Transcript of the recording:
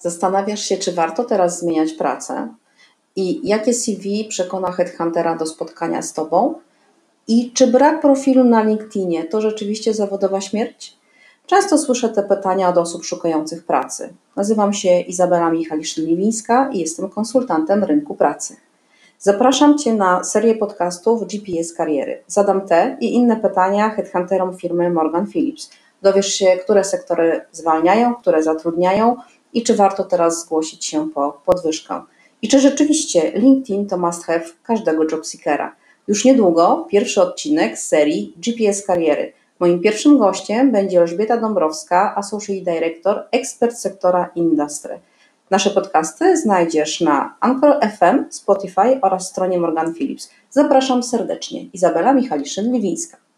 Zastanawiasz się, czy warto teraz zmieniać pracę? I jakie CV przekona headhuntera do spotkania z Tobą? I czy brak profilu na LinkedInie to rzeczywiście zawodowa śmierć? Często słyszę te pytania od osób szukających pracy. Nazywam się Izabela Michaliszyn-Liwińska i jestem konsultantem rynku pracy. Zapraszam Cię na serię podcastów GPS Kariery. Zadam te i inne pytania headhunterom firmy Morgan Phillips. Dowiesz się, które sektory zwalniają, które zatrudniają i czy warto teraz zgłosić się po podwyżkę. I czy rzeczywiście LinkedIn to must have każdego jobseekera. Już niedługo pierwszy odcinek z serii GPS Kariery. Moim pierwszym gościem będzie Elżbieta Dąbrowska, Associate Director, ekspert sektora Industry. Nasze podcasty znajdziesz na Anchor FM, Spotify oraz stronie Morgan Phillips. Zapraszam serdecznie. Izabela Michaliszyn-Liwińska.